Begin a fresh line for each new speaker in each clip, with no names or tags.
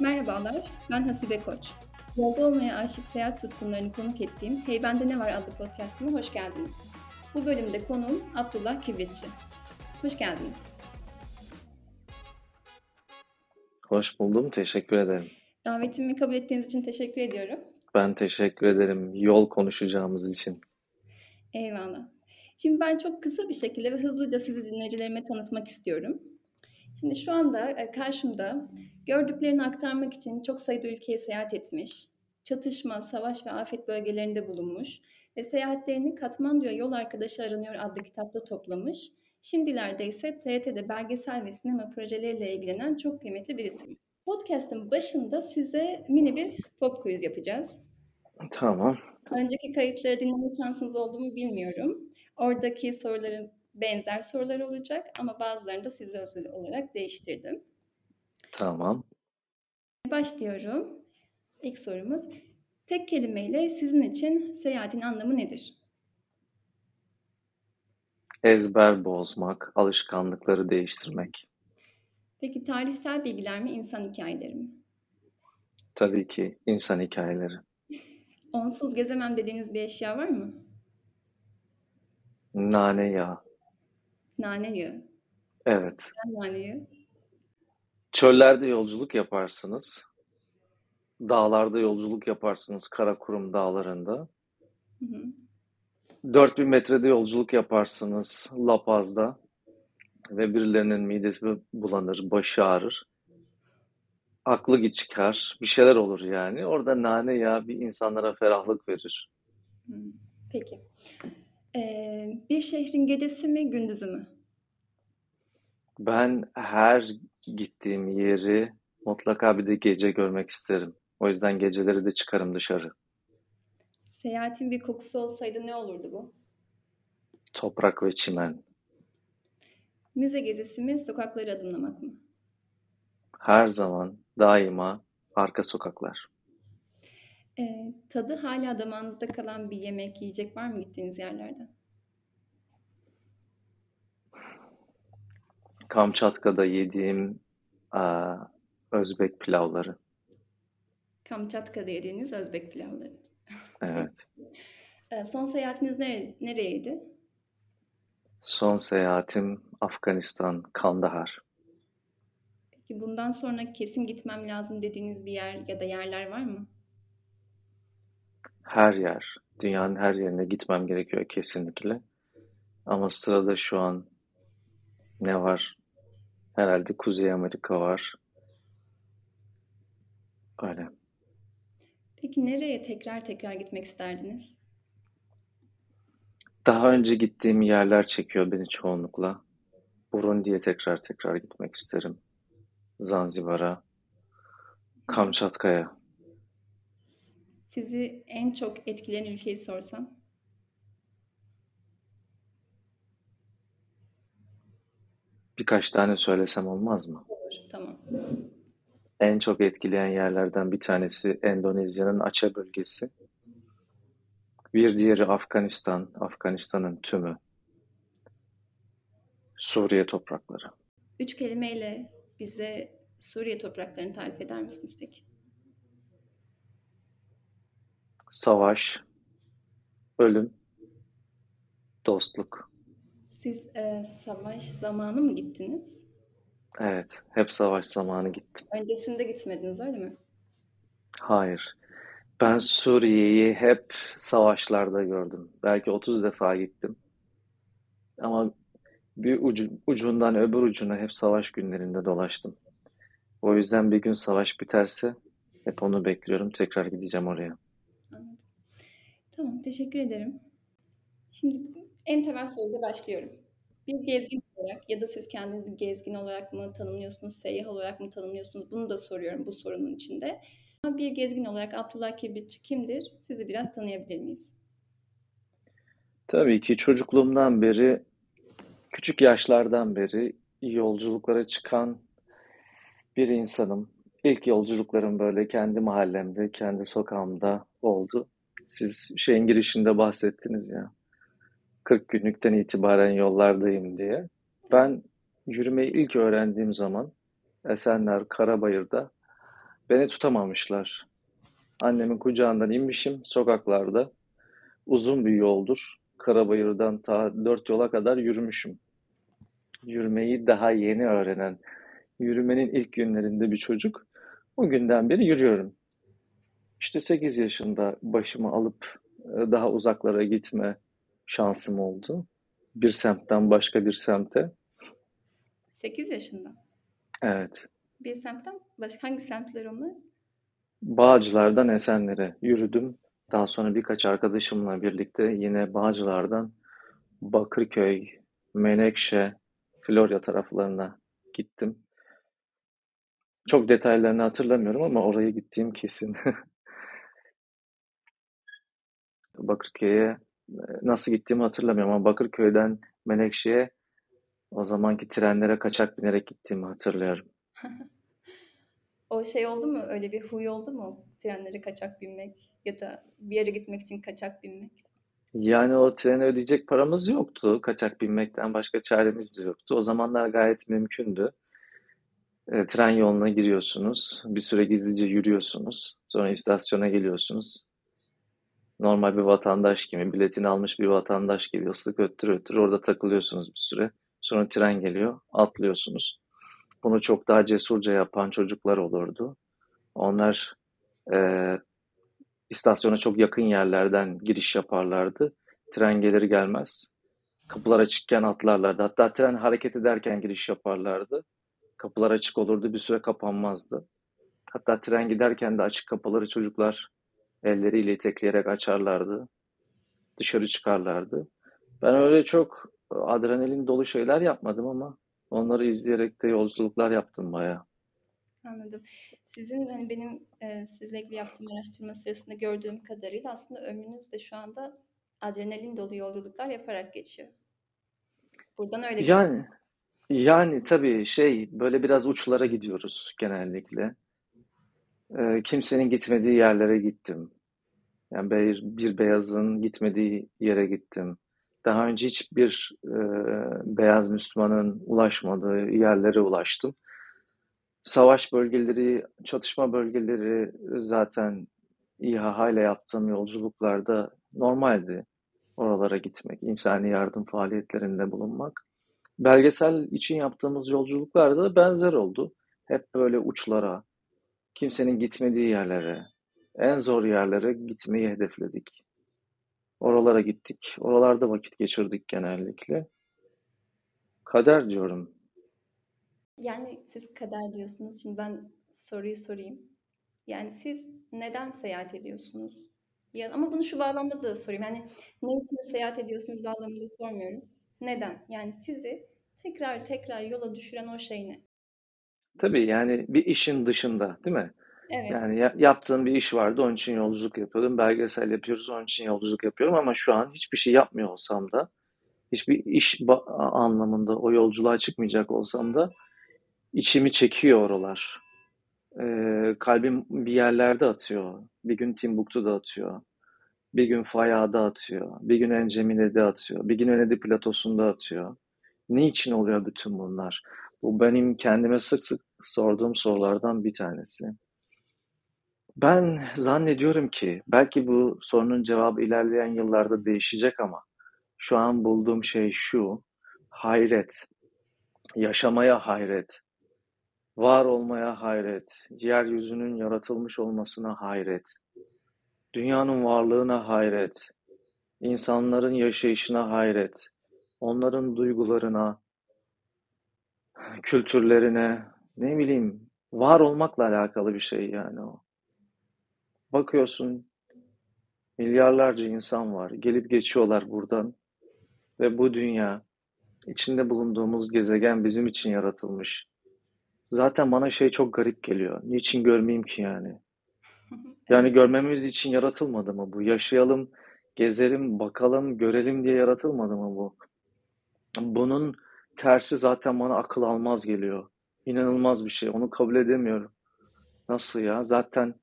Merhabalar, ben Hasibe Koç. Yolda olmaya aşık seyahat tutkunlarını konuk ettiğim Hey Bende Ne Var adlı podcastıma hoş geldiniz. Bu bölümde konuğum Abdullah Kibritçi. Hoş geldiniz.
Hoş buldum, teşekkür ederim.
Davetimi kabul ettiğiniz için teşekkür ediyorum.
Ben teşekkür ederim yol konuşacağımız için.
Eyvallah. Şimdi ben çok kısa bir şekilde ve hızlıca sizi dinleyicilerime tanıtmak istiyorum. Şimdi şu anda e, karşımda gördüklerini aktarmak için çok sayıda ülkeye seyahat etmiş, çatışma, savaş ve afet bölgelerinde bulunmuş ve seyahatlerini Katmandu'ya Yol Arkadaşı Aranıyor adlı kitapta toplamış. Şimdilerde ise TRT'de belgesel ve sinema projeleriyle ilgilenen çok kıymetli birisi. Podcast'ın başında size mini bir pop quiz yapacağız.
Tamam.
Önceki kayıtları dinleme şansınız oldu mu bilmiyorum. Oradaki soruların benzer sorular olacak ama bazılarını da size özel olarak değiştirdim.
Tamam.
Başlıyorum. İlk sorumuz. Tek kelimeyle sizin için seyahatin anlamı nedir?
Ezber bozmak, alışkanlıkları değiştirmek.
Peki tarihsel bilgiler mi, insan hikayeleri mi?
Tabii ki insan hikayeleri.
Onsuz gezemem dediğiniz bir eşya var mı?
Nane yağı.
Nane yağı.
Evet.
Nane yağı.
Çöllerde yolculuk yaparsınız. Dağlarda yolculuk yaparsınız, Karakurum dağlarında.
Hı hı.
4000 metrede yolculuk yaparsınız La Paz'da ve birilerinin midesi bulanır, başı ağrır. Aklı git çıkar, bir şeyler olur yani. Orada nane yağı bir insanlara ferahlık verir.
Peki. Ee, bir şehrin gecesi mi, gündüzü mü?
Ben her gittiğim yeri mutlaka bir de gece görmek isterim. O yüzden geceleri de çıkarım dışarı.
Seyahatin bir kokusu olsaydı ne olurdu bu?
Toprak ve çimen.
Müze gezisi mi, sokakları adımlamak mı?
Her zaman, daima arka sokaklar.
Ee, tadı hala damağınızda kalan bir yemek, yiyecek var mı gittiğiniz yerlerde?
Kamçatka'da yediğim aa, Özbek pilavları.
Kamçatka'da yediğiniz Özbek pilavları.
Evet.
Son seyahatiniz nere nereydi?
Son seyahatim Afganistan, Kandahar.
Peki bundan sonra kesin gitmem lazım dediğiniz bir yer ya da yerler var mı?
Her yer, dünyanın her yerine gitmem gerekiyor kesinlikle. Ama sırada şu an ne var? Herhalde Kuzey Amerika var. Öyle.
Peki nereye tekrar tekrar gitmek isterdiniz?
Daha önce gittiğim yerler çekiyor beni çoğunlukla. Burundi'ye tekrar tekrar gitmek isterim. Zanzibar'a, Kamçatka'ya.
Sizi en çok etkileyen ülkeyi sorsam?
Birkaç tane söylesem olmaz mı?
Olur, tamam.
En çok etkileyen yerlerden bir tanesi Endonezya'nın Aceh bölgesi. Bir diğeri Afganistan, Afganistan'ın tümü. Suriye toprakları.
Üç kelimeyle bize Suriye topraklarını tarif eder misiniz peki?
Savaş, ölüm, dostluk.
Siz e, savaş zamanı mı gittiniz?
Evet, hep savaş zamanı gittim.
Öncesinde gitmediniz öyle mi?
Hayır. Ben Suriye'yi hep savaşlarda gördüm. Belki 30 defa gittim. Ama bir ucu, ucundan öbür ucuna hep savaş günlerinde dolaştım. O yüzden bir gün savaş biterse hep onu bekliyorum. Tekrar gideceğim oraya.
Anladım. Tamam, teşekkür ederim. Şimdi en temel soruyla başlıyorum. Bir gezgin olarak ya da siz kendinizi gezgin olarak mı tanımlıyorsunuz, seyyah olarak mı tanımlıyorsunuz? Bunu da soruyorum bu sorunun içinde. Ama bir gezgin olarak Abdullah Kibritçi kimdir? Sizi biraz tanıyabilir miyiz?
Tabii ki çocukluğumdan beri, küçük yaşlardan beri yolculuklara çıkan bir insanım. İlk yolculuklarım böyle kendi mahallemde, kendi sokağımda oldu. Siz şeyin girişinde bahsettiniz ya. 40 günlükten itibaren yollardayım diye. Ben yürümeyi ilk öğrendiğim zaman Esenler Karabayır'da Beni tutamamışlar. Annemin kucağından inmişim sokaklarda. Uzun bir yoldur. Karabayır'dan ta dört yola kadar yürümüşüm. Yürümeyi daha yeni öğrenen, yürümenin ilk günlerinde bir çocuk. O günden beri yürüyorum. İşte 8 yaşında başımı alıp e, daha uzaklara gitme şansım oldu. Bir semtten başka bir semte.
8 yaşında.
Evet.
Bir semtten başka hangi semtler onlar?
Bağcılar'dan Esenler'e yürüdüm. Daha sonra birkaç arkadaşımla birlikte yine Bağcılar'dan Bakırköy, Menekşe, Florya taraflarına gittim. Çok detaylarını hatırlamıyorum ama oraya gittiğim kesin. Bakırköy'e nasıl gittiğimi hatırlamıyorum ama Bakırköy'den Menekşe'ye o zamanki trenlere kaçak binerek gittiğimi hatırlıyorum.
O şey oldu mu? Öyle bir huy oldu mu? Trenlere kaçak binmek ya da bir yere gitmek için kaçak binmek.
Yani o trene ödeyecek paramız yoktu. Kaçak binmekten başka çaremiz de yoktu. O zamanlar gayet mümkündü. E, tren yoluna giriyorsunuz. Bir süre gizlice yürüyorsunuz. Sonra istasyona geliyorsunuz. Normal bir vatandaş gibi, biletini almış bir vatandaş gibi ıslık öttür öttür orada takılıyorsunuz bir süre. Sonra tren geliyor, atlıyorsunuz. Bunu çok daha cesurca yapan çocuklar olurdu. Onlar e, istasyona çok yakın yerlerden giriş yaparlardı. Tren gelir gelmez. Kapılar açıkken atlarlardı. Hatta tren hareket ederken giriş yaparlardı. Kapılar açık olurdu, bir süre kapanmazdı. Hatta tren giderken de açık kapıları çocuklar elleriyle itekleyerek açarlardı. Dışarı çıkarlardı. Ben öyle çok adrenalin dolu şeyler yapmadım ama onları izleyerek de yolculuklar yaptım bayağı.
Anladım. Sizin hani benim e, sizle ilgili yaptığım araştırma sırasında gördüğüm kadarıyla aslında ömrünüz de şu anda adrenalin dolu yolculuklar yaparak geçiyor. Buradan öyle bir
Yani yani tabii şey böyle biraz uçlara gidiyoruz genellikle. Ee, kimsenin gitmediği yerlere gittim. Yani bir, bir beyazın gitmediği yere gittim. Daha önce hiçbir e, beyaz Müslümanın ulaşmadığı yerlere ulaştım. Savaş bölgeleri, çatışma bölgeleri zaten İHA ile yaptığım yolculuklarda normaldi. Oralara gitmek, insani yardım faaliyetlerinde bulunmak. Belgesel için yaptığımız yolculuklar da benzer oldu. Hep böyle uçlara, kimsenin gitmediği yerlere, en zor yerlere gitmeyi hedefledik. Oralara gittik. Oralarda vakit geçirdik genellikle. Kader diyorum.
Yani siz kader diyorsunuz. Şimdi ben soruyu sorayım. Yani siz neden seyahat ediyorsunuz? Ya, ama bunu şu bağlamda da sorayım. Yani ne için seyahat ediyorsunuz bağlamında sormuyorum. Neden? Yani sizi tekrar tekrar yola düşüren o şey ne?
Tabii yani bir işin dışında, değil mi?
Evet.
Yani ya- yaptığım bir iş vardı, onun için yolculuk yapıyordum. Belgesel yapıyoruz, onun için yolculuk yapıyorum ama şu an hiçbir şey yapmıyor olsam da, hiçbir iş anlamında o yolculuğa çıkmayacak olsam da içimi çekiyor oralar. Ee, kalbim bir yerlerde atıyor. Bir gün Timbuktu'da atıyor. Bir gün Faya'da atıyor. Bir gün Encemine'de atıyor. Bir gün Venedig Platosu'nda atıyor. Niçin oluyor bütün bunlar? Bu benim kendime sık sık sorduğum sorulardan bir tanesi. Ben zannediyorum ki belki bu sorunun cevabı ilerleyen yıllarda değişecek ama şu an bulduğum şey şu. Hayret. Yaşamaya hayret. Var olmaya hayret. Yeryüzünün yaratılmış olmasına hayret. Dünyanın varlığına hayret. insanların yaşayışına hayret. Onların duygularına, kültürlerine, ne bileyim, var olmakla alakalı bir şey yani o. Bakıyorsun milyarlarca insan var. Gelip geçiyorlar buradan ve bu dünya, içinde bulunduğumuz gezegen bizim için yaratılmış. Zaten bana şey çok garip geliyor. Niçin görmeyeyim ki yani? Yani görmemiz için yaratılmadı mı bu? Yaşayalım, gezelim, bakalım, görelim diye yaratılmadı mı bu? Bunun tersi zaten bana akıl almaz geliyor. İnanılmaz bir şey. Onu kabul edemiyorum. Nasıl ya? Zaten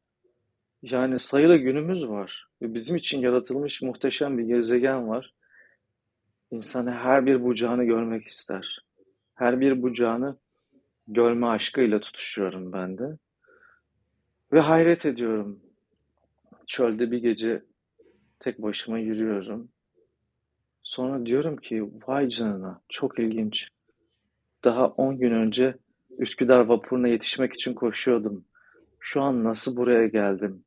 yani sayılı günümüz var. Ve bizim için yaratılmış muhteşem bir gezegen var. İnsan her bir bucağını görmek ister. Her bir bucağını görme aşkıyla tutuşuyorum ben de. Ve hayret ediyorum. Çölde bir gece tek başıma yürüyorum. Sonra diyorum ki vay canına çok ilginç. Daha 10 gün önce Üsküdar vapuruna yetişmek için koşuyordum. Şu an nasıl buraya geldim?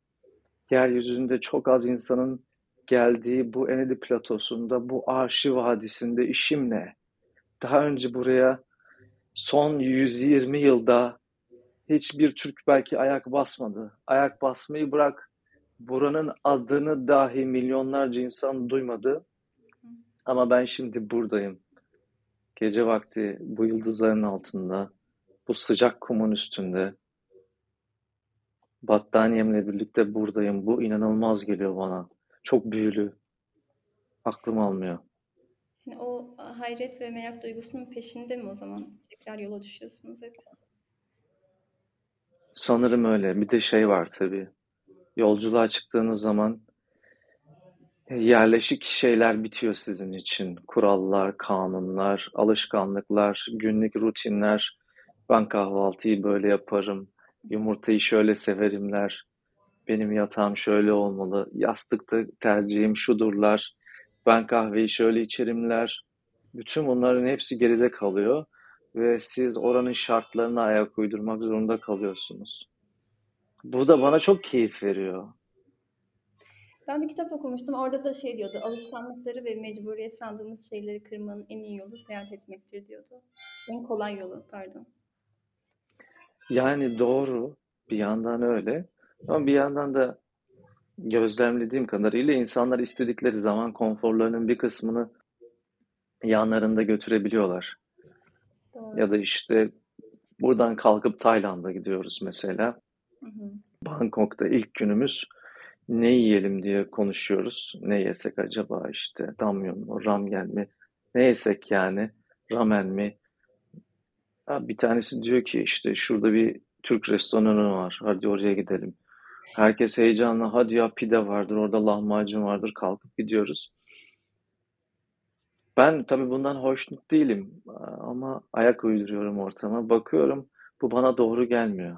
Yeryüzünde çok az insanın geldiği bu Enedi platosunda, bu Arşi Vadisi'nde işim ne? Daha önce buraya son 120 yılda hiçbir Türk belki ayak basmadı. Ayak basmayı bırak, buranın adını dahi milyonlarca insan duymadı. Ama ben şimdi buradayım. Gece vakti bu yıldızların altında, bu sıcak kumun üstünde, battaniyemle birlikte buradayım. Bu inanılmaz geliyor bana. Çok büyülü. Aklım almıyor.
Yani o hayret ve merak duygusunun peşinde mi o zaman tekrar yola düşüyorsunuz hep?
Sanırım öyle. Bir de şey var tabii. Yolculuğa çıktığınız zaman yerleşik şeyler bitiyor sizin için. Kurallar, kanunlar, alışkanlıklar, günlük rutinler. Ben kahvaltıyı böyle yaparım. Yumurtayı şöyle severimler. Benim yatağım şöyle olmalı. Yastıkta tercihim şudurlar. Ben kahveyi şöyle içerimler. Bütün bunların hepsi geride kalıyor ve siz oranın şartlarına ayak uydurmak zorunda kalıyorsunuz. Bu da bana çok keyif veriyor.
Ben bir kitap okumuştum. Orada da şey diyordu. Alışkanlıkları ve mecburiyet sandığımız şeyleri kırmanın en iyi yolu seyahat etmektir diyordu. En kolay yolu, pardon.
Yani doğru. Bir yandan öyle. Ama bir yandan da gözlemlediğim kadarıyla insanlar istedikleri zaman konforlarının bir kısmını yanlarında götürebiliyorlar.
Doğru.
Ya da işte buradan kalkıp Tayland'a gidiyoruz mesela.
Hı hı.
Bangkok'ta ilk günümüz ne yiyelim diye konuşuyoruz. Ne yesek acaba işte damyon mu, ramen mi? Ne yesek yani? Ramen mi? Bir tanesi diyor ki işte şurada bir Türk restoranı var. Hadi oraya gidelim. Herkes heyecanla hadi ya pide vardır, orada lahmacun vardır. Kalkıp gidiyoruz. Ben tabii bundan hoşnut değilim ama ayak uyduruyorum ortama. Bakıyorum bu bana doğru gelmiyor.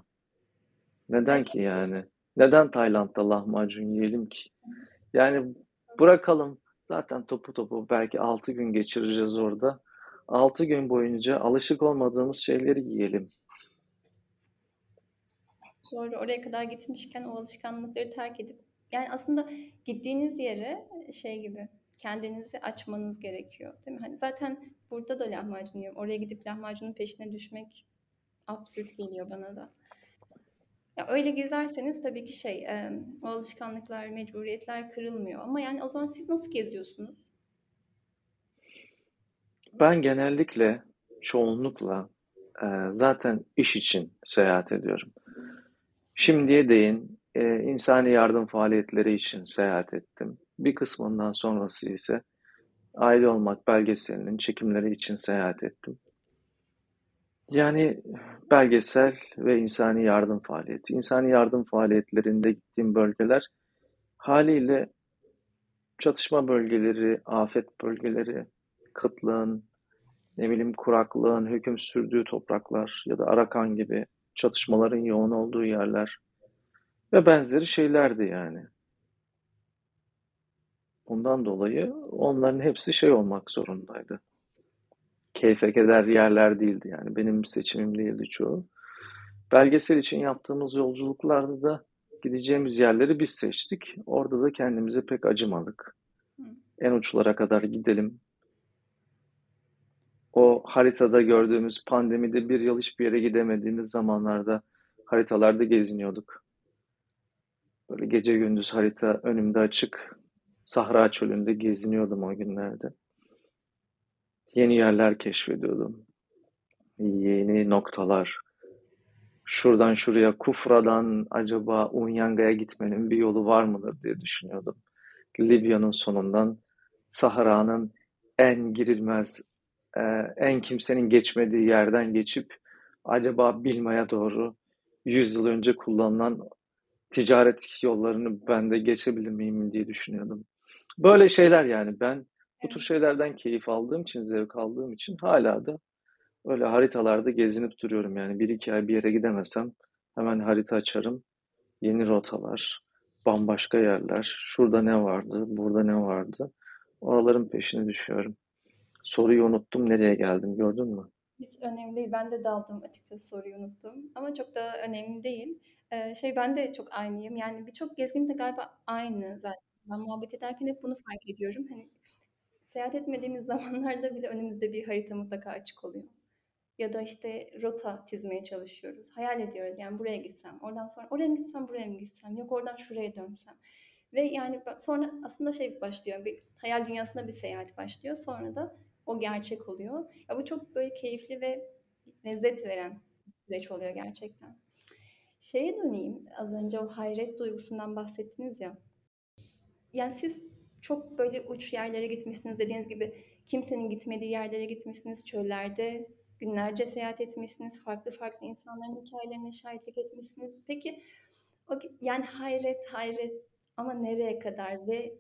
Neden ki yani? Neden Tayland'da lahmacun yiyelim ki? Yani bırakalım. Zaten topu topu belki 6 gün geçireceğiz orada. 6 gün boyunca alışık olmadığımız şeyleri yiyelim.
Doğru. Oraya kadar gitmişken o alışkanlıkları terk edip yani aslında gittiğiniz yere şey gibi kendinizi açmanız gerekiyor, değil mi? Hani zaten burada da lahmacun yiyorum. Oraya gidip lahmacunun peşine düşmek absürt geliyor bana da. Ya öyle gezerseniz tabii ki şey, o alışkanlıklar, mecburiyetler kırılmıyor. Ama yani o zaman siz nasıl geziyorsunuz?
Ben genellikle, çoğunlukla e, zaten iş için seyahat ediyorum. Şimdiye değin e, insani yardım faaliyetleri için seyahat ettim. Bir kısmından sonrası ise aile olmak belgeselinin çekimleri için seyahat ettim. Yani belgesel ve insani yardım faaliyeti. İnsani yardım faaliyetlerinde gittiğim bölgeler haliyle çatışma bölgeleri, afet bölgeleri, kıtlığın, ne bileyim kuraklığın hüküm sürdüğü topraklar ya da Arakan gibi çatışmaların yoğun olduğu yerler ve benzeri şeylerdi yani. Bundan dolayı onların hepsi şey olmak zorundaydı. Keyfe keder yerler değildi yani. Benim seçimim değildi çoğu. Belgesel için yaptığımız yolculuklarda da gideceğimiz yerleri biz seçtik. Orada da kendimize pek acımadık. En uçlara kadar gidelim. O haritada gördüğümüz pandemide bir yıl hiçbir yere gidemediğimiz zamanlarda haritalarda geziniyorduk. Böyle gece gündüz harita önümde açık. Sahra çölünde geziniyordum o günlerde. Yeni yerler keşfediyordum. Yeni noktalar. Şuradan şuraya Kufra'dan acaba Unyanga'ya gitmenin bir yolu var mıdır diye düşünüyordum. Libya'nın sonundan Sahra'nın en girilmez, e, en kimsenin geçmediği yerden geçip acaba Bilma'ya doğru 100 yıl önce kullanılan ticaret yollarını ben de geçebilir miyim diye düşünüyordum. Böyle şeyler yani ben bu tür şeylerden keyif aldığım için, zevk aldığım için hala da öyle haritalarda gezinip duruyorum yani. Bir iki ay bir yere gidemesem hemen harita açarım. yeni rotalar, bambaşka yerler. Şurada ne vardı, burada ne vardı? Oraların peşine düşüyorum. Soruyu unuttum, nereye geldim gördün mü?
Hiç önemli değil. Ben de daldım açıkçası soruyu unuttum. Ama çok da önemli değil. Ee, şey ben de çok aynıyım. Yani birçok gezgin de galiba aynı zaten. Ben muhabbet ederken hep bunu fark ediyorum. Hani seyahat etmediğimiz zamanlarda bile önümüzde bir harita mutlaka açık oluyor. Ya da işte rota çizmeye çalışıyoruz. Hayal ediyoruz yani buraya gitsem, oradan sonra oraya mı gitsem, buraya mı gitsem, yok oradan şuraya dönsem. Ve yani sonra aslında şey başlıyor, bir hayal dünyasında bir seyahat başlıyor. Sonra da o gerçek oluyor. Ya bu çok böyle keyifli ve lezzet veren süreç oluyor gerçekten. Şeye döneyim, az önce o hayret duygusundan bahsettiniz ya. Yani siz çok böyle uç yerlere gitmişsiniz dediğiniz gibi kimsenin gitmediği yerlere gitmişsiniz, çöllerde günlerce seyahat etmişsiniz, farklı farklı insanların hikayelerine şahitlik etmişsiniz. Peki o, yani hayret hayret ama nereye kadar ve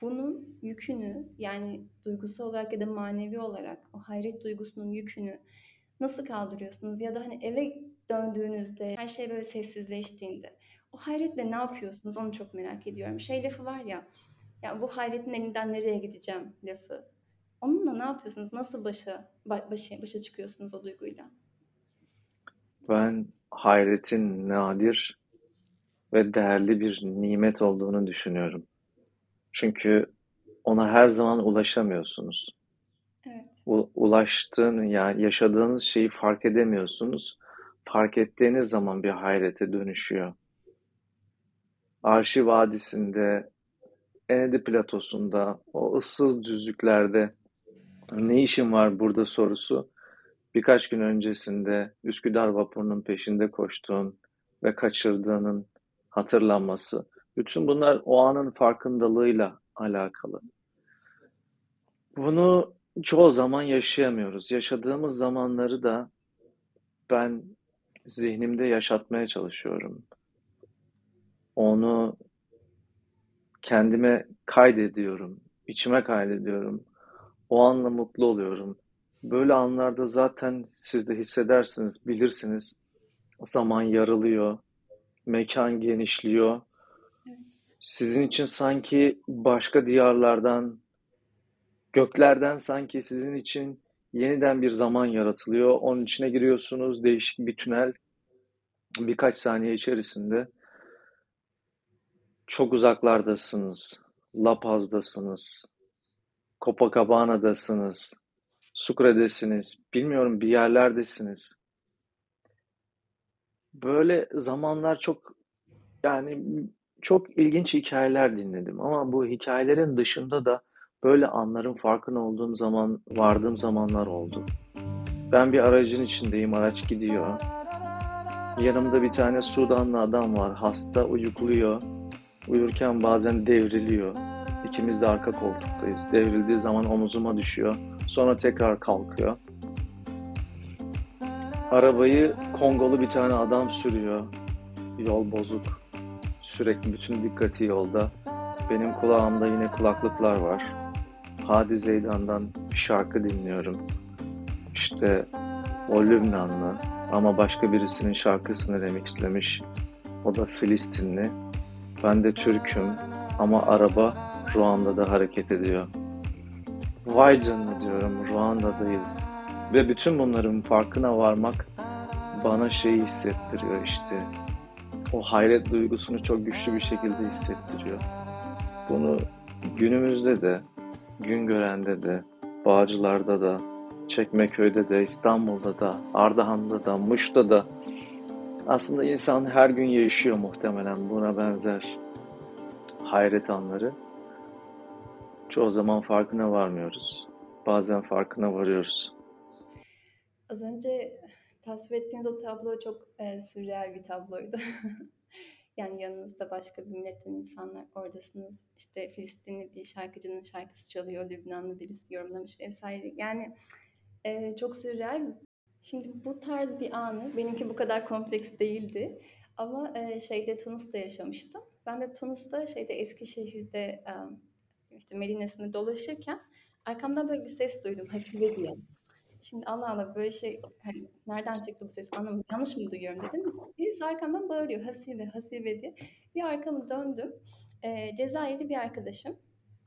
bunun yükünü yani duygusal olarak ya da manevi olarak o hayret duygusunun yükünü nasıl kaldırıyorsunuz? Ya da hani eve döndüğünüzde her şey böyle sessizleştiğinde o hayretle ne yapıyorsunuz? Onu çok merak ediyorum. Şey lafı var ya, ya bu hayretin elinden nereye gideceğim lafı. Onunla ne yapıyorsunuz? Nasıl başa başa başa çıkıyorsunuz o duyguyla?
Ben hayretin nadir ve değerli bir nimet olduğunu düşünüyorum. Çünkü ona her zaman ulaşamıyorsunuz.
Evet.
U- ulaştığın yani yaşadığınız şeyi fark edemiyorsunuz. Fark ettiğiniz zaman bir hayrete dönüşüyor. Arşi Vadisi'nde, Enedi Platosu'nda, o ıssız düzlüklerde ne işin var burada sorusu birkaç gün öncesinde Üsküdar vapurunun peşinde koştuğun ve kaçırdığının hatırlanması. Bütün bunlar o anın farkındalığıyla alakalı. Bunu çoğu zaman yaşayamıyoruz. Yaşadığımız zamanları da ben zihnimde yaşatmaya çalışıyorum. Onu kendime kaydediyorum, içime kaydediyorum. O anla mutlu oluyorum. Böyle anlarda zaten siz de hissedersiniz, bilirsiniz. Zaman yarılıyor, mekan genişliyor. Sizin için sanki başka diyarlardan, göklerden sanki sizin için yeniden bir zaman yaratılıyor. Onun içine giriyorsunuz, değişik bir tünel. Birkaç saniye içerisinde çok uzaklardasınız. La Paz'dasınız. Copacabana'dasınız. Sucre'desiniz. Bilmiyorum bir yerlerdesiniz. Böyle zamanlar çok yani çok ilginç hikayeler dinledim ama bu hikayelerin dışında da böyle anların farkına olduğum zaman vardığım zamanlar oldu. Ben bir aracın içindeyim, araç gidiyor. Yanımda bir tane Sudanlı adam var, hasta, uyukluyor. Uyurken bazen devriliyor. İkimiz de arka koltuktayız. Devrildiği zaman omuzuma düşüyor. Sonra tekrar kalkıyor. Arabayı Kongolu bir tane adam sürüyor. Yol bozuk. Sürekli bütün dikkati yolda. Benim kulağımda yine kulaklıklar var. Hadi Zeydan'dan bir şarkı dinliyorum. İşte o Lübnanlı ama başka birisinin şarkısını remixlemiş. O da Filistinli. Ben de Türk'üm ama araba Ruanda'da hareket ediyor. Vay canına diyorum Ruanda'dayız. Ve bütün bunların farkına varmak bana şeyi hissettiriyor işte. O hayret duygusunu çok güçlü bir şekilde hissettiriyor. Bunu günümüzde de, Güngören'de de, Bağcılar'da da, Çekmeköy'de de, İstanbul'da da, Ardahan'da da, Muş'ta da aslında insan her gün yaşıyor muhtemelen buna benzer hayret anları. Çoğu zaman farkına varmıyoruz. Bazen farkına varıyoruz.
Az önce tasvir ettiğiniz o tablo çok e, sürreal bir tabloydu. yani yanınızda başka bir milletten insanlar oradasınız. İşte Filistinli bir şarkıcının şarkısı çalıyor, Lübnanlı birisi yorumlamış vesaire. Yani e, çok sürreal. Şimdi bu tarz bir anı, benimki bu kadar kompleks değildi. Ama e, şeyde Tunus'ta yaşamıştım. Ben de Tunus'ta şeyde Eskişehir'de e, işte Medine'sinde dolaşırken arkamdan böyle bir ses duydum Hasibe diye. Şimdi Allah Allah böyle şey hani nereden çıktı bu ses anlamadım. Yanlış mı duyuyorum dedim. Birisi arkamdan bağırıyor hasibe hasibe diye. Bir arkamı döndüm. Ee, Cezayirli bir arkadaşım.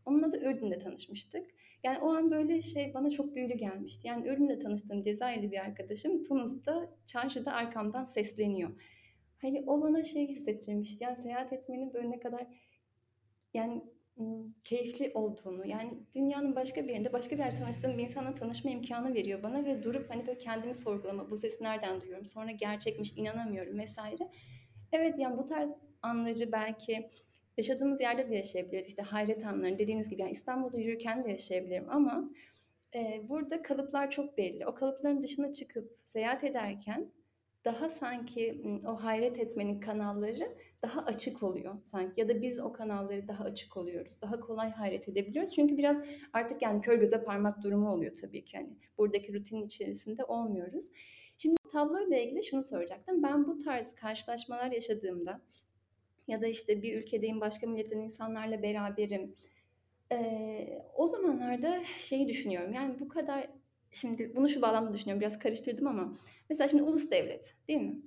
Onunla da Ürdün'de tanışmıştık. Yani o an böyle şey bana çok büyülü gelmişti. Yani Ürdün'de tanıştığım Cezayirli bir arkadaşım Tunus'ta çarşıda arkamdan sesleniyor. Hani o bana şey hissettirmişti. Yani seyahat etmenin böyle ne kadar yani keyifli olduğunu yani dünyanın başka bir yerinde başka bir yerde tanıştığım bir insanla tanışma imkanı veriyor bana ve durup hani böyle kendimi sorgulama bu sesi nereden duyuyorum sonra gerçekmiş inanamıyorum vesaire. Evet yani bu tarz anları belki yaşadığımız yerde de yaşayabiliriz. İşte hayret anlarını dediğiniz gibi yani İstanbul'da yürürken de yaşayabilirim ama e, burada kalıplar çok belli. O kalıpların dışına çıkıp seyahat ederken daha sanki o hayret etmenin kanalları daha açık oluyor sanki ya da biz o kanalları daha açık oluyoruz. Daha kolay hayret edebiliyoruz. Çünkü biraz artık yani kör göze parmak durumu oluyor tabii ki. Yani buradaki rutinin içerisinde olmuyoruz. Şimdi tabloyla ilgili şunu soracaktım. Ben bu tarz karşılaşmalar yaşadığımda ya da işte bir ülkedeyim başka milletten insanlarla beraberim. Ee, o zamanlarda şeyi düşünüyorum. Yani bu kadar şimdi bunu şu bağlamda düşünüyorum. Biraz karıştırdım ama mesela şimdi ulus devlet değil mi?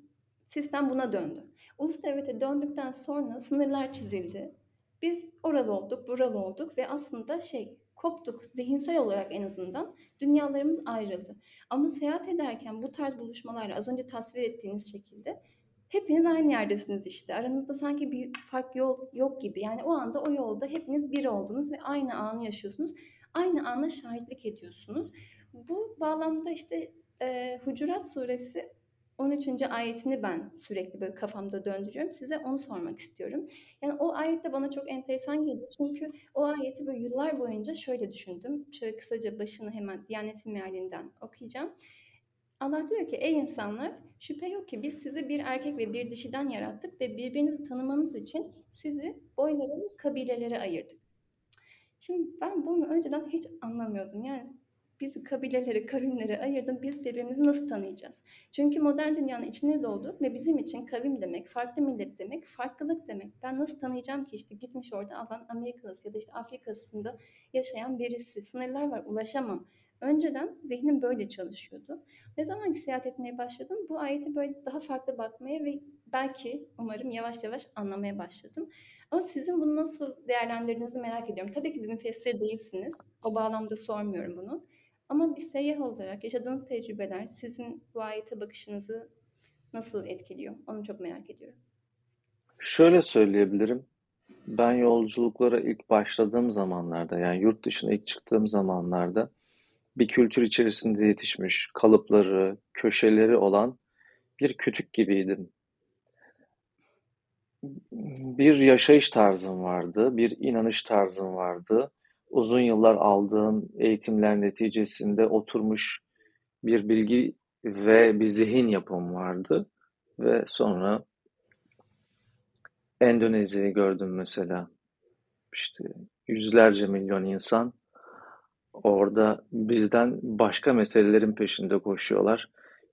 Sistem buna döndü. Ulus devlete döndükten sonra sınırlar çizildi. Biz oralı olduk, buralı olduk ve aslında şey koptuk zihinsel olarak en azından dünyalarımız ayrıldı. Ama seyahat ederken bu tarz buluşmalarla az önce tasvir ettiğiniz şekilde hepiniz aynı yerdesiniz işte. Aranızda sanki bir fark yol yok gibi. Yani o anda o yolda hepiniz bir oldunuz ve aynı anı yaşıyorsunuz. Aynı ana şahitlik ediyorsunuz. Bu bağlamda işte e, Hucurat suresi 13. ayetini ben sürekli böyle kafamda döndürüyorum. Size onu sormak istiyorum. Yani o ayet de bana çok enteresan geldi. Çünkü o ayeti böyle yıllar boyunca şöyle düşündüm. Şöyle kısaca başını hemen Diyanet'in mealinden okuyacağım. Allah diyor ki ey insanlar şüphe yok ki biz sizi bir erkek ve bir dişiden yarattık ve birbirinizi tanımanız için sizi boylara kabilelere ayırdık. Şimdi ben bunu önceden hiç anlamıyordum. Yani bizi kabilelere, kavimlere ayırdın. Biz birbirimizi nasıl tanıyacağız? Çünkü modern dünyanın içine doğdu ve bizim için kavim demek, farklı millet demek, farklılık demek. Ben nasıl tanıyacağım ki işte gitmiş orada alan Amerikalısı ya da işte Afrika'sında yaşayan birisi. Sınırlar var, ulaşamam. Önceden zihnim böyle çalışıyordu. Ne zaman ki seyahat etmeye başladım bu ayeti böyle daha farklı bakmaya ve belki umarım yavaş yavaş anlamaya başladım. Ama sizin bunu nasıl değerlendirdiğinizi merak ediyorum. Tabii ki bir müfessir değilsiniz. O bağlamda sormuyorum bunu. Ama bir seyyah olarak yaşadığınız tecrübeler sizin bu ayete bakışınızı nasıl etkiliyor? Onu çok merak ediyorum.
Şöyle söyleyebilirim. Ben yolculuklara ilk başladığım zamanlarda yani yurt dışına ilk çıktığım zamanlarda bir kültür içerisinde yetişmiş, kalıpları, köşeleri olan bir kütük gibiydim. Bir yaşayış tarzım vardı, bir inanış tarzım vardı. Uzun yıllar aldığım eğitimler neticesinde oturmuş bir bilgi ve bir zihin yapım vardı. Ve sonra Endonezya'yı gördüm mesela. İşte yüzlerce milyon insan Orada bizden başka meselelerin peşinde koşuyorlar.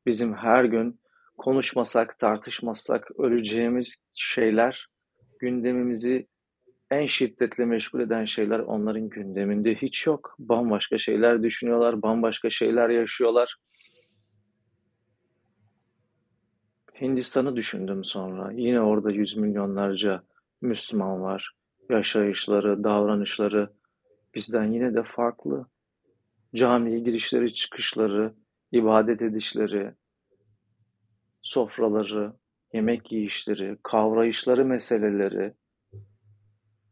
Bizim her gün konuşmasak, tartışmasak öleceğimiz şeyler, gündemimizi en şiddetle meşgul eden şeyler onların gündeminde hiç yok. Bambaşka şeyler düşünüyorlar, bambaşka şeyler yaşıyorlar. Hindistan'ı düşündüm sonra. Yine orada yüz milyonlarca Müslüman var. Yaşayışları, davranışları bizden yine de farklı. Camiye girişleri, çıkışları, ibadet edişleri, sofraları, yemek yiyişleri, kavrayışları meseleleri,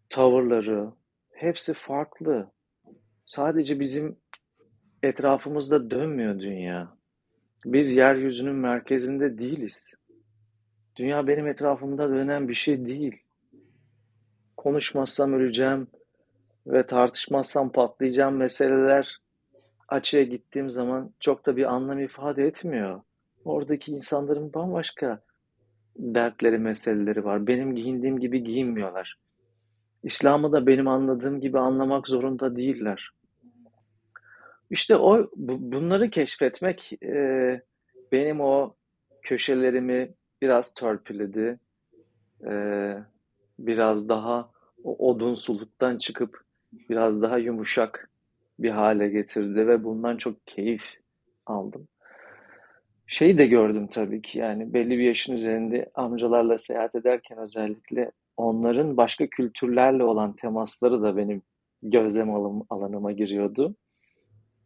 tavırları hepsi farklı. Sadece bizim etrafımızda dönmüyor dünya. Biz yeryüzünün merkezinde değiliz. Dünya benim etrafımda dönen bir şey değil. Konuşmazsam öleceğim ve tartışmazsam patlayacağım meseleler açığa gittiğim zaman çok da bir anlam ifade etmiyor. Oradaki insanların bambaşka dertleri, meseleleri var. Benim giyindiğim gibi giyinmiyorlar. İslam'ı da benim anladığım gibi anlamak zorunda değiller. İşte o bunları keşfetmek e, benim o köşelerimi biraz törpüledi. E, biraz daha o odunsuluktan çıkıp biraz daha yumuşak bir hale getirdi ve bundan çok keyif aldım. Şeyi de gördüm tabii ki yani belli bir yaşın üzerinde amcalarla seyahat ederken özellikle onların başka kültürlerle olan temasları da benim gözlem alım, alanıma giriyordu.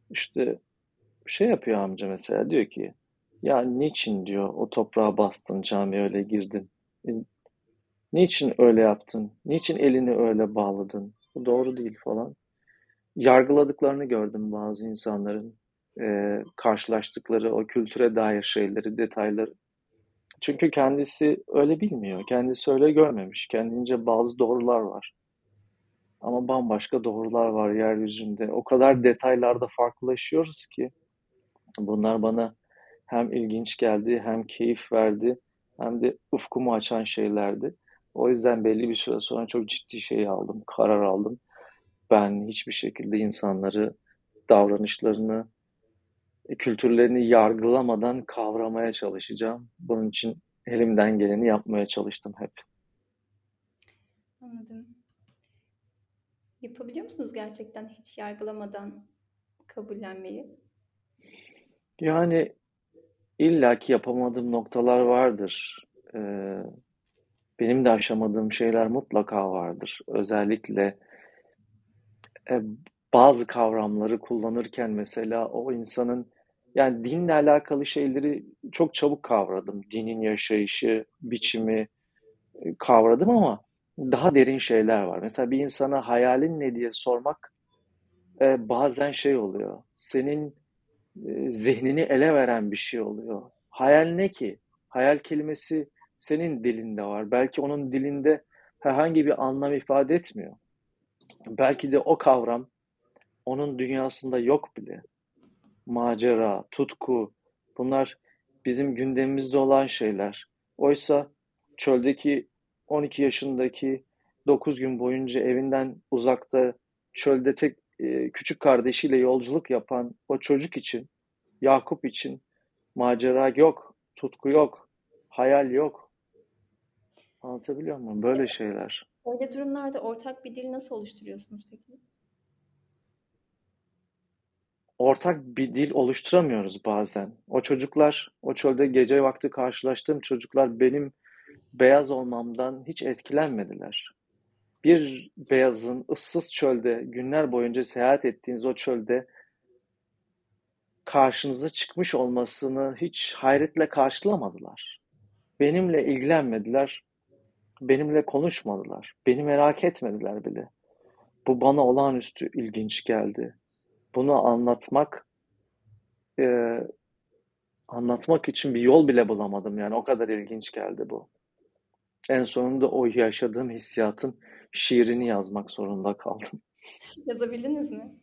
İşte şey yapıyor amca mesela diyor ki ya niçin diyor o toprağa bastın camiye öyle girdin. E, niçin öyle yaptın? Niçin elini öyle bağladın? Bu doğru değil falan. Yargıladıklarını gördüm bazı insanların e, karşılaştıkları o kültüre dair şeyleri, detayları. Çünkü kendisi öyle bilmiyor, kendisi öyle görmemiş. Kendince bazı doğrular var. Ama bambaşka doğrular var yeryüzünde. O kadar detaylarda farklılaşıyoruz ki bunlar bana hem ilginç geldi, hem keyif verdi, hem de ufkumu açan şeylerdi. O yüzden belli bir süre sonra çok ciddi şey aldım, karar aldım. Ben hiçbir şekilde insanları, davranışlarını, kültürlerini yargılamadan kavramaya çalışacağım. Bunun için elimden geleni yapmaya çalıştım hep.
Anladım. Yapabiliyor musunuz gerçekten hiç yargılamadan kabullenmeyi?
Yani illaki yapamadığım noktalar vardır. Ee, benim de aşamadığım şeyler mutlaka vardır. Özellikle e, bazı kavramları kullanırken mesela o insanın yani dinle alakalı şeyleri çok çabuk kavradım. Dinin yaşayışı, biçimi e, kavradım ama daha derin şeyler var. Mesela bir insana hayalin ne diye sormak e, bazen şey oluyor. Senin e, zihnini ele veren bir şey oluyor. Hayal ne ki? Hayal kelimesi senin dilinde var. Belki onun dilinde herhangi bir anlam ifade etmiyor. Belki de o kavram onun dünyasında yok bile. Macera, tutku, bunlar bizim gündemimizde olan şeyler. Oysa çöldeki 12 yaşındaki 9 gün boyunca evinden uzakta çölde tek e, küçük kardeşiyle yolculuk yapan o çocuk için, Yakup için macera yok, tutku yok, hayal yok. Anlatabiliyor muyum? Böyle şeyler.
Öyle durumlarda ortak bir dil nasıl oluşturuyorsunuz peki?
Ortak bir dil oluşturamıyoruz bazen. O çocuklar, o çölde gece vakti karşılaştığım çocuklar benim beyaz olmamdan hiç etkilenmediler. Bir beyazın ıssız çölde günler boyunca seyahat ettiğiniz o çölde karşınıza çıkmış olmasını hiç hayretle karşılamadılar. Benimle ilgilenmediler, benimle konuşmadılar, beni merak etmediler bile. Bu bana olağanüstü ilginç geldi. Bunu anlatmak e, anlatmak için bir yol bile bulamadım yani o kadar ilginç geldi bu. En sonunda o yaşadığım hissiyatın şiirini yazmak zorunda kaldım.
Yazabildiniz mi?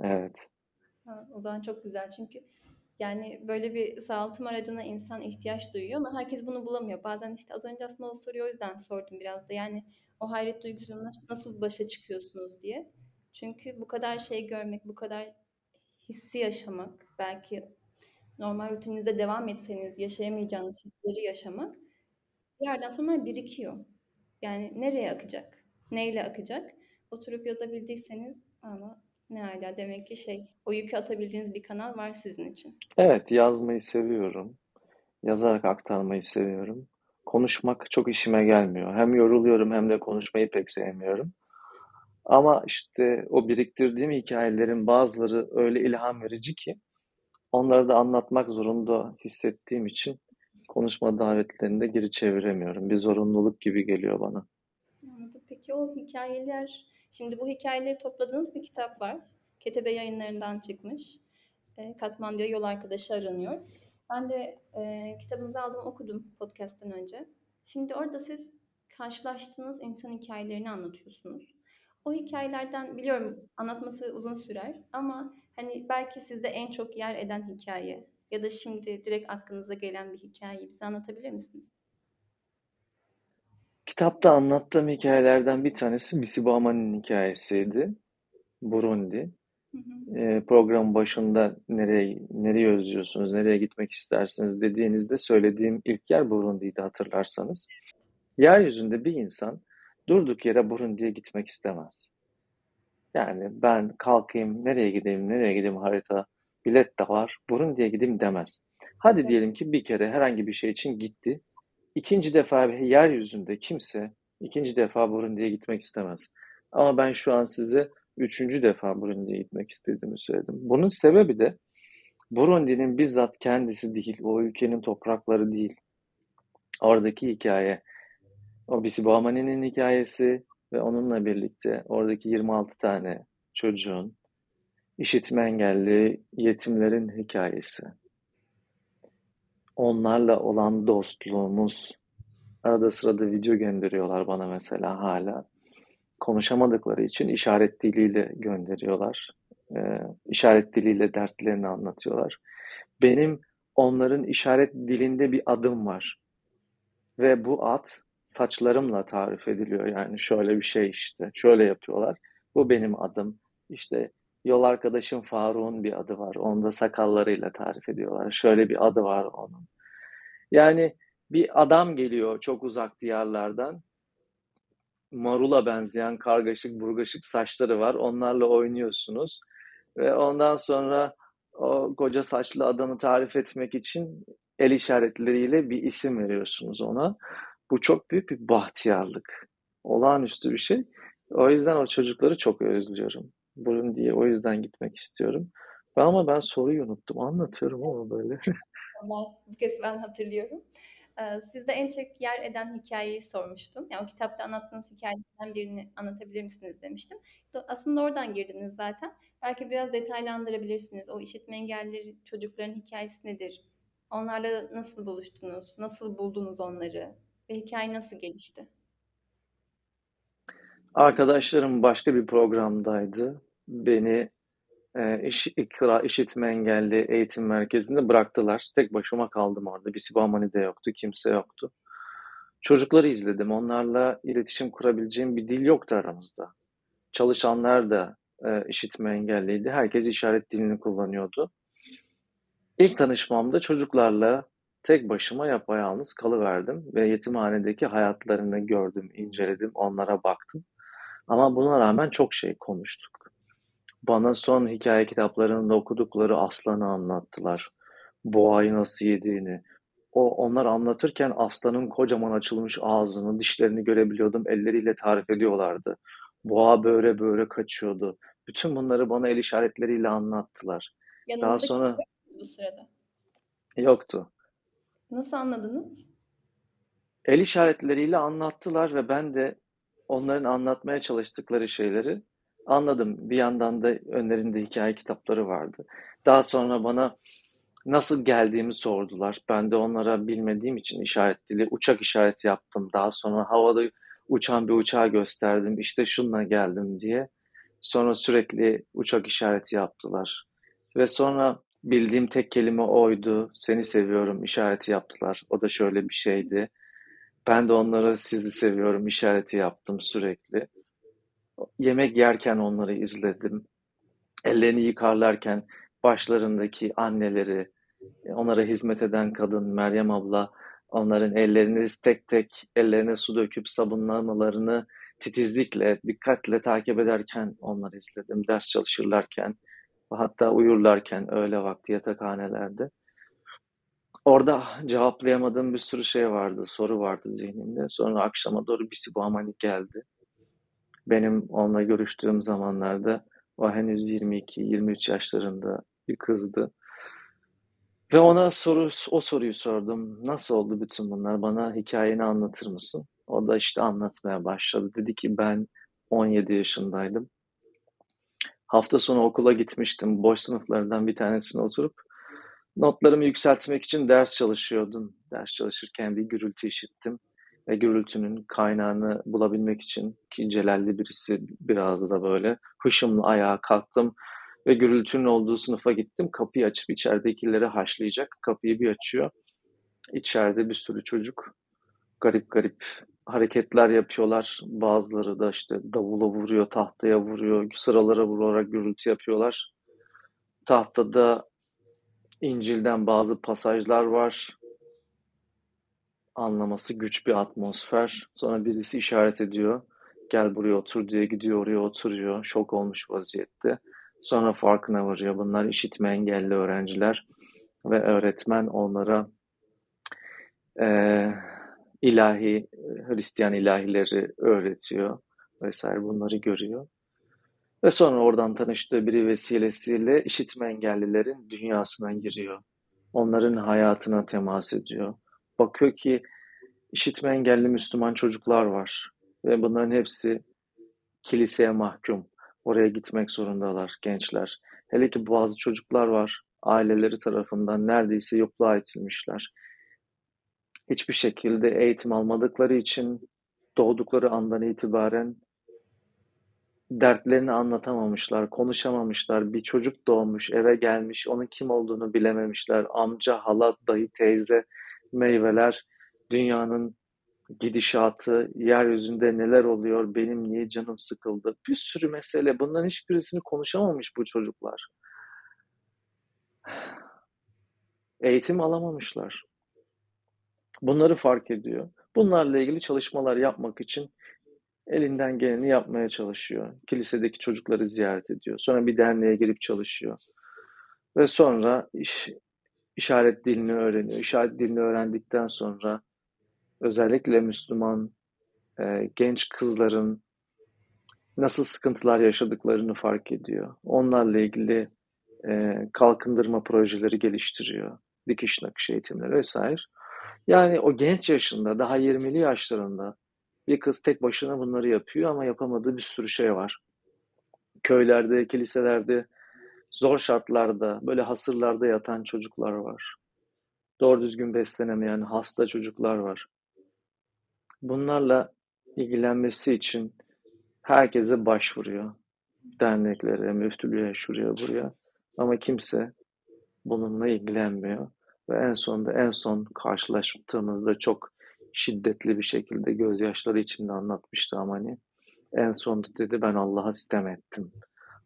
Evet.
Ha, o zaman çok güzel çünkü yani böyle bir sağaltım aracına insan ihtiyaç duyuyor ama herkes bunu bulamıyor. Bazen işte az önce aslında o soruyu o yüzden sordum biraz da. Yani o hayret duygusuyla nasıl, nasıl başa çıkıyorsunuz diye. Çünkü bu kadar şey görmek, bu kadar hissi yaşamak, belki normal rutininizde devam etseniz yaşayamayacağınız hisleri yaşamak bir yerden sonra birikiyor. Yani nereye akacak? Neyle akacak? Oturup yazabildiyseniz valla ne hala demek ki şey o yükü atabildiğiniz bir kanal var sizin için.
Evet, yazmayı seviyorum. Yazarak aktarmayı seviyorum. Konuşmak çok işime gelmiyor. Hem yoruluyorum hem de konuşmayı pek sevmiyorum. Ama işte o biriktirdiğim hikayelerin bazıları öyle ilham verici ki onları da anlatmak zorunda hissettiğim için konuşma davetlerinde geri çeviremiyorum. Bir zorunluluk gibi geliyor bana.
Peki o hikayeler, şimdi bu hikayeleri topladığınız bir kitap var. Ketebe yayınlarından çıkmış. E, Katmandu'ya yol arkadaşı aranıyor. Ben de e, kitabınızı aldım okudum podcast'ten önce. Şimdi orada siz karşılaştığınız insan hikayelerini anlatıyorsunuz. O hikayelerden biliyorum anlatması uzun sürer ama hani belki sizde en çok yer eden hikaye ya da şimdi direkt aklınıza gelen bir hikayeyi bize anlatabilir misiniz?
Kitapta anlattığım hikayelerden bir tanesi Bisibama'nın hikayesiydi. Burundi.
Hı hı.
E, program başında nereye nereye özlüyorsunuz, nereye gitmek istersiniz dediğinizde söylediğim ilk yer Burundi'ydi hatırlarsanız. Yeryüzünde bir insan durduk yere Burundi'ye gitmek istemez. Yani ben kalkayım, nereye gideyim, nereye gideyim harita bilet de var. Burundi'ye gideyim demez. Hadi diyelim ki bir kere herhangi bir şey için gitti. İkinci defa yeryüzünde kimse ikinci defa Burundi'ye gitmek istemez. Ama ben şu an size üçüncü defa Burundi'ye gitmek istediğimi söyledim. Bunun sebebi de Burundi'nin bizzat kendisi değil, o ülkenin toprakları değil. Oradaki hikaye, o Bisibamani'nin hikayesi ve onunla birlikte oradaki 26 tane çocuğun, işitme engelli yetimlerin hikayesi. Onlarla olan dostluğumuz, arada sırada video gönderiyorlar bana mesela hala. Konuşamadıkları için işaret diliyle gönderiyorlar. Ee, işaret diliyle dertlerini anlatıyorlar. Benim onların işaret dilinde bir adım var. Ve bu ad saçlarımla tarif ediliyor. Yani şöyle bir şey işte. Şöyle yapıyorlar. Bu benim adım. İşte yol arkadaşım Faruk'un bir adı var. Onu da sakallarıyla tarif ediyorlar. Şöyle bir adı var onun. Yani bir adam geliyor çok uzak diyarlardan. Marula benzeyen kargaşık burgaşık saçları var. Onlarla oynuyorsunuz. Ve ondan sonra o koca saçlı adamı tarif etmek için el işaretleriyle bir isim veriyorsunuz ona. Bu çok büyük bir bahtiyarlık. Olağanüstü bir şey. O yüzden o çocukları çok özlüyorum. Burun diye o yüzden gitmek istiyorum. Ben ama ben soruyu unuttum. Anlatıyorum ama böyle.
Ama bu kez ben hatırlıyorum. Ee, Sizde en çok yer eden hikayeyi sormuştum. Yani o kitapta anlattığınız hikayelerden birini anlatabilir misiniz demiştim. Aslında oradan girdiniz zaten. Belki biraz detaylandırabilirsiniz. O işitme engelli çocukların hikayesi nedir? Onlarla nasıl buluştunuz? Nasıl buldunuz onları? Ve hikaye nasıl gelişti?
Arkadaşlarım başka bir programdaydı. Beni e, iş, ikra, işitme engelli eğitim merkezinde bıraktılar. Tek başıma kaldım orada. Bir Sibamani de yoktu, kimse yoktu. Çocukları izledim. Onlarla iletişim kurabileceğim bir dil yoktu aramızda. Çalışanlar da e, işitme engelliydi. Herkes işaret dilini kullanıyordu. İlk tanışmamda çocuklarla tek başıma yapayalnız kalıverdim ve yetimhanedeki hayatlarını gördüm, inceledim, onlara baktım. Ama buna rağmen çok şey konuştuk. Bana son hikaye kitaplarında okudukları aslanı anlattılar. Boğayı nasıl yediğini. O, onlar anlatırken aslanın kocaman açılmış ağzını, dişlerini görebiliyordum. Elleriyle tarif ediyorlardı. Boğa böyle böyle kaçıyordu. Bütün bunları bana el işaretleriyle anlattılar. Daha
Yanınızda kimse
sonra
bu sırada?
yoktu.
Nasıl anladınız?
El işaretleriyle anlattılar ve ben de onların anlatmaya çalıştıkları şeyleri anladım. Bir yandan da önlerinde hikaye kitapları vardı. Daha sonra bana nasıl geldiğimi sordular. Ben de onlara bilmediğim için işaret dili, uçak işareti yaptım. Daha sonra havada uçan bir uçağı gösterdim. İşte şununla geldim diye. Sonra sürekli uçak işareti yaptılar. Ve sonra bildiğim tek kelime oydu. Seni seviyorum işareti yaptılar. O da şöyle bir şeydi. Ben de onlara sizi seviyorum işareti yaptım sürekli. Yemek yerken onları izledim. Ellerini yıkarlarken başlarındaki anneleri, onlara hizmet eden kadın Meryem abla, onların ellerini tek tek ellerine su döküp sabunlamalarını titizlikle, dikkatle takip ederken onları izledim. Ders çalışırlarken, hatta uyurlarken öğle vakti yatakhanelerde. Orada cevaplayamadığım bir sürü şey vardı, soru vardı zihnimde. Sonra akşama doğru bir Sibamanik geldi. Benim onunla görüştüğüm zamanlarda o henüz 22-23 yaşlarında bir kızdı. Ve ona soru, o soruyu sordum. Nasıl oldu bütün bunlar? Bana hikayeni anlatır mısın? O da işte anlatmaya başladı. Dedi ki ben 17 yaşındaydım. Hafta sonu okula gitmiştim. Boş sınıflarından bir tanesine oturup notlarımı yükseltmek için ders çalışıyordum. Ders çalışırken bir gürültü işittim. Ve gürültünün kaynağını bulabilmek için ki celalli birisi biraz da böyle hışımla ayağa kalktım ve gürültünün olduğu sınıfa gittim. Kapıyı açıp içeridekileri haşlayacak. Kapıyı bir açıyor. İçeride bir sürü çocuk garip garip hareketler yapıyorlar. Bazıları da işte davula vuruyor, tahtaya vuruyor, sıralara vurarak gürültü yapıyorlar. Tahtada İncil'den bazı pasajlar var. Anlaması güç bir atmosfer. Sonra birisi işaret ediyor. Gel buraya otur diye gidiyor oraya oturuyor. Şok olmuş vaziyette. Sonra farkına varıyor. Bunlar işitme engelli öğrenciler ve öğretmen onlara e, ilahi, Hristiyan ilahileri öğretiyor vesaire bunları görüyor. Ve sonra oradan tanıştığı biri vesilesiyle işitme engellilerin dünyasına giriyor. Onların hayatına temas ediyor. Bakıyor ki işitme engelli Müslüman çocuklar var. Ve bunların hepsi kiliseye mahkum. Oraya gitmek zorundalar gençler. Hele ki bazı çocuklar var. Aileleri tarafından neredeyse yokluğa itilmişler. Hiçbir şekilde eğitim almadıkları için doğdukları andan itibaren dertlerini anlatamamışlar, konuşamamışlar. Bir çocuk doğmuş, eve gelmiş, onun kim olduğunu bilememişler. Amca, hala, dayı, teyze, meyveler, dünyanın gidişatı, yeryüzünde neler oluyor, benim niye canım sıkıldı. Bir sürü mesele. Bunların hiçbirisini konuşamamış bu çocuklar. Eğitim alamamışlar. Bunları fark ediyor. Bunlarla ilgili çalışmalar yapmak için elinden geleni yapmaya çalışıyor. Kilisedeki çocukları ziyaret ediyor. Sonra bir derneğe girip çalışıyor. Ve sonra iş, işaret dilini öğreniyor. İşaret dilini öğrendikten sonra özellikle Müslüman e, genç kızların nasıl sıkıntılar yaşadıklarını fark ediyor. Onlarla ilgili e, kalkındırma projeleri geliştiriyor. Dikiş nakış eğitimleri vesaire. Yani o genç yaşında, daha 20'li yaşlarında bir kız tek başına bunları yapıyor ama yapamadığı bir sürü şey var. Köylerde, kiliselerde, zor şartlarda, böyle hasırlarda yatan çocuklar var. Doğru düzgün beslenemeyen hasta çocuklar var. Bunlarla ilgilenmesi için herkese başvuruyor. Derneklere, müftülüğe, şuraya, buraya. Ama kimse bununla ilgilenmiyor. Ve en sonunda en son karşılaştığımızda çok şiddetli bir şekilde gözyaşları içinde anlatmıştı Amani. En sonunda dedi ben Allah'a sitem ettim.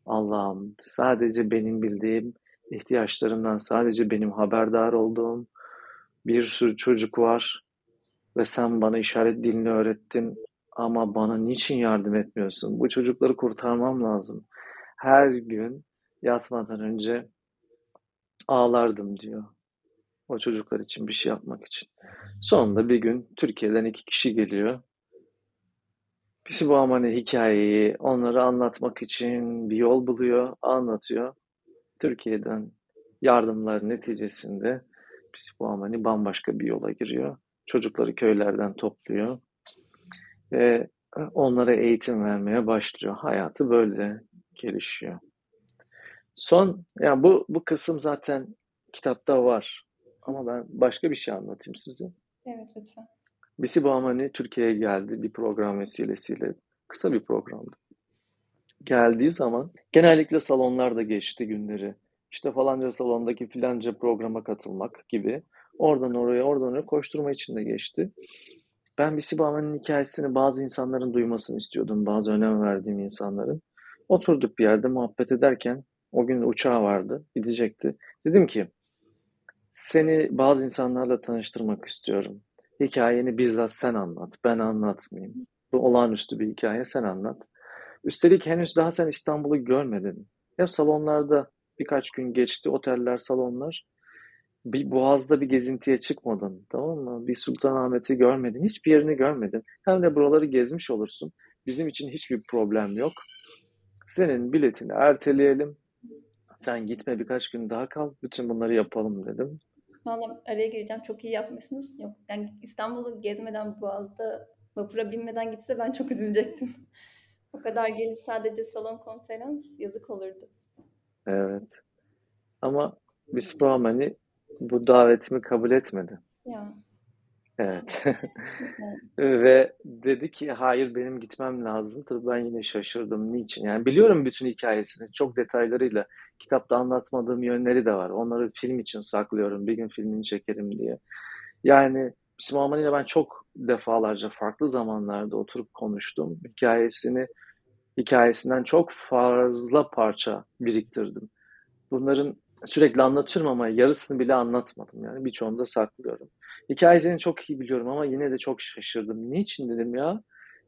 Allah'ım sadece benim bildiğim ihtiyaçlarından sadece benim haberdar olduğum bir sürü çocuk var ve sen bana işaret dilini öğrettin ama bana niçin yardım etmiyorsun? Bu çocukları kurtarmam lazım. Her gün yatmadan önce ağlardım diyor. O çocuklar için bir şey yapmak için. Sonunda bir gün Türkiye'den iki kişi geliyor. Birisi bu amane hikayeyi onları anlatmak için bir yol buluyor, anlatıyor. Türkiye'den yardımlar neticesinde birisi bu amani bambaşka bir yola giriyor. Çocukları köylerden topluyor ve onlara eğitim vermeye başlıyor. Hayatı böyle gelişiyor. Son, yani bu bu kısım zaten kitapta var. Ama ben başka bir şey anlatayım size.
Evet lütfen.
Bisi Bahmani Türkiye'ye geldi bir program vesilesiyle. Kısa bir programdı. Geldiği zaman genellikle salonlarda geçti günleri. İşte falanca salondaki filanca programa katılmak gibi. Oradan oraya, oradan oraya koşturma içinde geçti. Ben Bisi Bahmani'nin hikayesini bazı insanların duymasını istiyordum. Bazı önem verdiğim insanların. Oturduk bir yerde muhabbet ederken o gün uçağı vardı, gidecekti. Dedim ki seni bazı insanlarla tanıştırmak istiyorum. Hikayeni bizzat sen anlat, ben anlatmayayım. Bu olağanüstü bir hikaye, sen anlat. Üstelik henüz daha sen İstanbul'u görmedin. Hep salonlarda birkaç gün geçti, oteller, salonlar. Bir Boğaz'da bir gezintiye çıkmadın, tamam mı? Bir Sultanahmet'i görmedin, hiçbir yerini görmedin. Hem de buraları gezmiş olursun. Bizim için hiçbir problem yok. Senin biletini erteleyelim. Sen gitme birkaç gün daha kal. Bütün bunları yapalım dedim.
Valla araya gireceğim. Çok iyi yapmışsınız. Yok yani İstanbul'u gezmeden Boğaz'da vapura binmeden gitse ben çok üzülecektim. o kadar gelip sadece salon konferans yazık olurdu.
Evet. Ama Bismamani bu davetimi kabul etmedi.
Ya.
Evet. Ve dedi ki hayır benim gitmem lazım. Tabii ben yine şaşırdım. Niçin? Yani biliyorum bütün hikayesini çok detaylarıyla. Kitapta anlatmadığım yönleri de var. Onları film için saklıyorum. Bir gün filmini çekerim diye. Yani Bismillah ile ben çok defalarca farklı zamanlarda oturup konuştum. Hikayesini hikayesinden çok fazla parça biriktirdim. Bunların sürekli anlatıyorum ama yarısını bile anlatmadım. Yani birçoğunu da saklıyorum. Hikayesini çok iyi biliyorum ama yine de çok şaşırdım. Niçin dedim ya?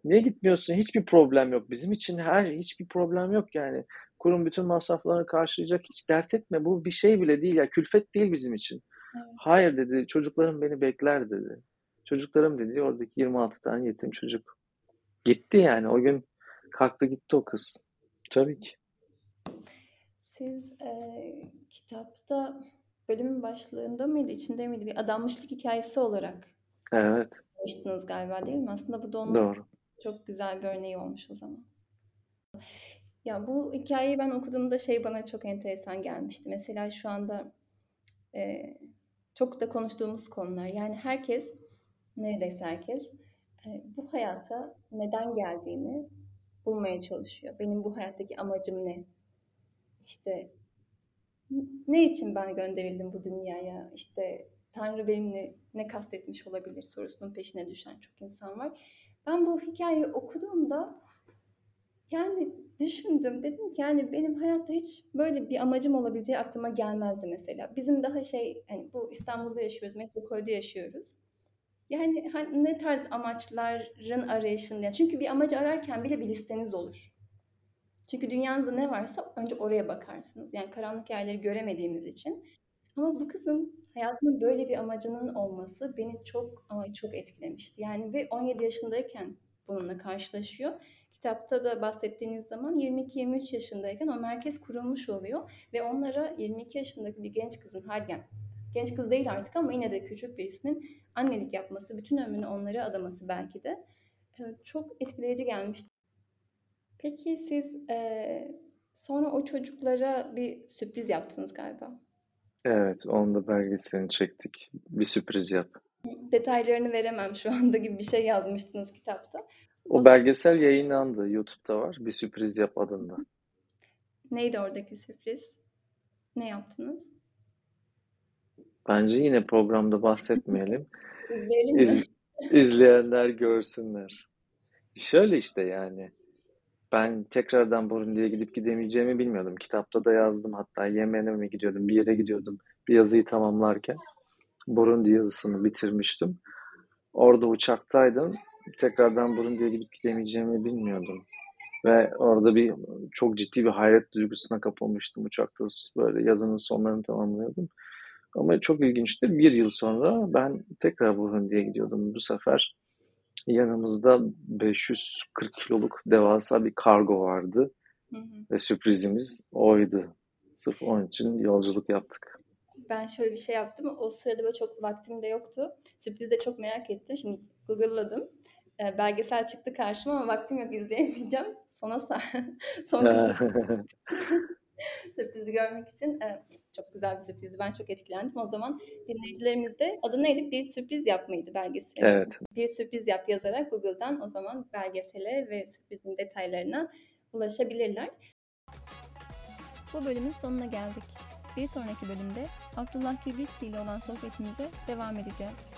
Niye gitmiyorsun? Hiçbir problem yok. Bizim için her hiçbir problem yok yani. Kurum bütün masraflarını karşılayacak. Hiç dert etme. Bu bir şey bile değil ya. Külfet değil bizim için.
Evet.
Hayır dedi. Çocuklarım beni bekler dedi. Çocuklarım dedi. Oradaki 26 tane yetim çocuk. Gitti yani. O gün kalktı gitti o kız. Tabii ki.
Siz eee, kitapta bölümün başlığında mıydı, içinde miydi? Bir adanmışlık hikayesi olarak
Evet.
yazmıştınız galiba değil mi? Aslında bu da onun
Doğru.
çok güzel bir örneği olmuş o zaman. Ya bu hikayeyi ben okuduğumda şey bana çok enteresan gelmişti. Mesela şu anda eee, çok da konuştuğumuz konular. Yani herkes, neredeyse herkes eee, bu hayata neden geldiğini bulmaya çalışıyor. Benim bu hayattaki amacım ne? İşte ne için ben gönderildim bu dünyaya? İşte Tanrı benimle ne kastetmiş olabilir sorusunun peşine düşen çok insan var. Ben bu hikayeyi okuduğumda yani düşündüm. Dedim ki yani benim hayatta hiç böyle bir amacım olabileceği aklıma gelmezdi mesela. Bizim daha şey hani bu İstanbul'da yaşıyoruz, metropolde yaşıyoruz. Yani hani ne tarz amaçların arayışında. Çünkü bir amacı ararken bile bir listeniz olur. Çünkü dünyanızda ne varsa önce oraya bakarsınız. Yani karanlık yerleri göremediğimiz için. Ama bu kızın hayatında böyle bir amacının olması beni çok ama çok etkilemişti. Yani ve 17 yaşındayken bununla karşılaşıyor. Kitapta da bahsettiğiniz zaman 22-23 yaşındayken o merkez kurulmuş oluyor ve onlara 22 yaşındaki bir genç kızın halen genç kız değil artık ama yine de küçük birisinin annelik yapması, bütün ömrünü onlara adaması belki de e, çok etkileyici gelmişti. Peki siz eee, sonra o çocuklara bir sürpriz yaptınız galiba.
Evet. Onun da belgeselini çektik. Bir sürpriz yap.
Detaylarını veremem şu anda gibi bir şey yazmıştınız kitapta. O
O belgesel yayınlandı. YouTube'da var. Bir sürpriz yap adında.
neydi oradaki sürpriz? Ne yaptınız?
Bence yine programda bahsetmeyelim.
İzleyelim mi?
İz, izleyenler görsünler. Şöyle işte yani. Ben tekrardan Burundi'ye gidip gidemeyeceğimi bilmiyordum. Kitapta da yazdım. Hatta Yemen'e mi gidiyordum, bir yere gidiyordum. Bir yazıyı tamamlarken Burundi yazısını bitirmiştim. Orada uçaktaydım. Tekrardan Burundi'ye gidip gidemeyeceğimi bilmiyordum. Ve orada bir çok ciddi bir hayret duygusuna kapılmıştım uçakta. Böyle yazının sonlarını tamamlıyordum. Ama çok ilginçtir. Bir yıl sonra ben tekrar Burundi'ye gidiyordum. Bu sefer yanımızda 540 kiloluk devasa bir kargo vardı.
Hı hı.
Ve sürprizimiz oydu. Sırf onun için yolculuk yaptık.
Ben şöyle bir şey yaptım. O sırada böyle çok vaktim de yoktu. Sürprizi de çok merak ettim. Şimdi Google'ladım. Ee, belgesel çıktı karşıma ama vaktim yok izleyemeyeceğim. Sona son kısmı sürprizi görmek için e, çok güzel bir sürprizdi. Ben çok etkilendim. O zaman dinleyicilerimiz de adı neydi? Bir sürpriz yap mıydı belgesel?
Evet.
Bir sürpriz yap yazarak Google'dan o zaman belgesele ve sürprizin detaylarına ulaşabilirler. Bu bölümün sonuna geldik. Bir sonraki bölümde Abdullah Kibritçi ile olan sohbetimize devam edeceğiz.